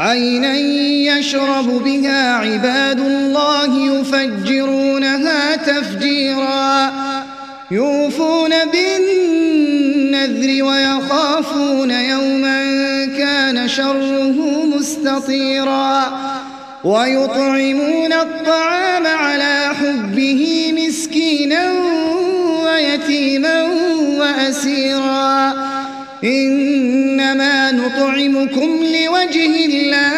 عينا يشرب بها عباد الله يفجرونها تفجيرا يوفون بالنذر ويخافون يوما كان شره مستطيرا ويطعمون الطعام على حبه مسكينا ويتيما وأسيرا نطعمكم لوجه الله.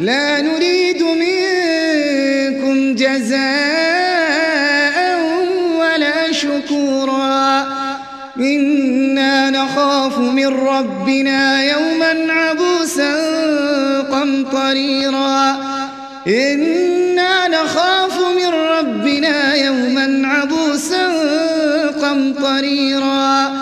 لا نريد منكم جزاء ولا شكورا. إنا نخاف من ربنا يوما عبوسا قمطريرا. إنا نخاف من ربنا يوما عبوسا قمطريرا.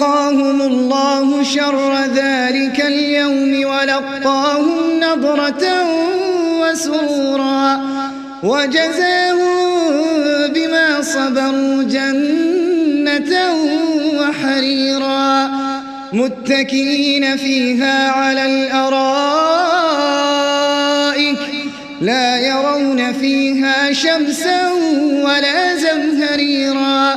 فوقاهم الله شر ذلك اليوم ولقاهم نضرة وسرورا وجزاهم بما صبروا جنة وحريرا متكئين فيها على الأرائك لا يرون فيها شمسا ولا زمهريرا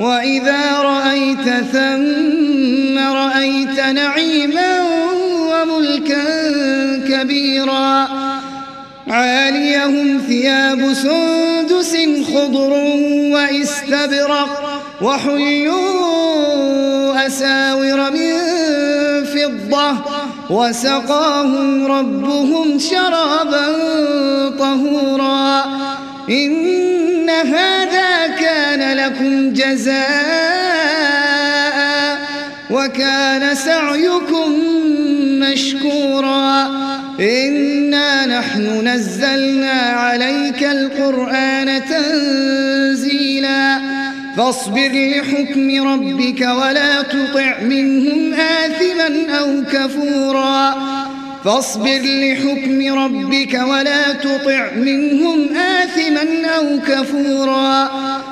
وإذا رأيت ثم رأيت نعيما وملكا كبيرا عاليهم ثياب سندس خضر واستبرق وحلوا أساور من فضة وسقاهم ربهم شرابا طهورا إن هذا لكم جزاء وكان سعيكم مشكورا. إنا نحن نزلنا عليك القرآن تنزيلا. فاصبر لحكم ربك ولا تطع منهم آثما أو كفورا. فاصبر لحكم ربك ولا تطع منهم آثما أو كفورا.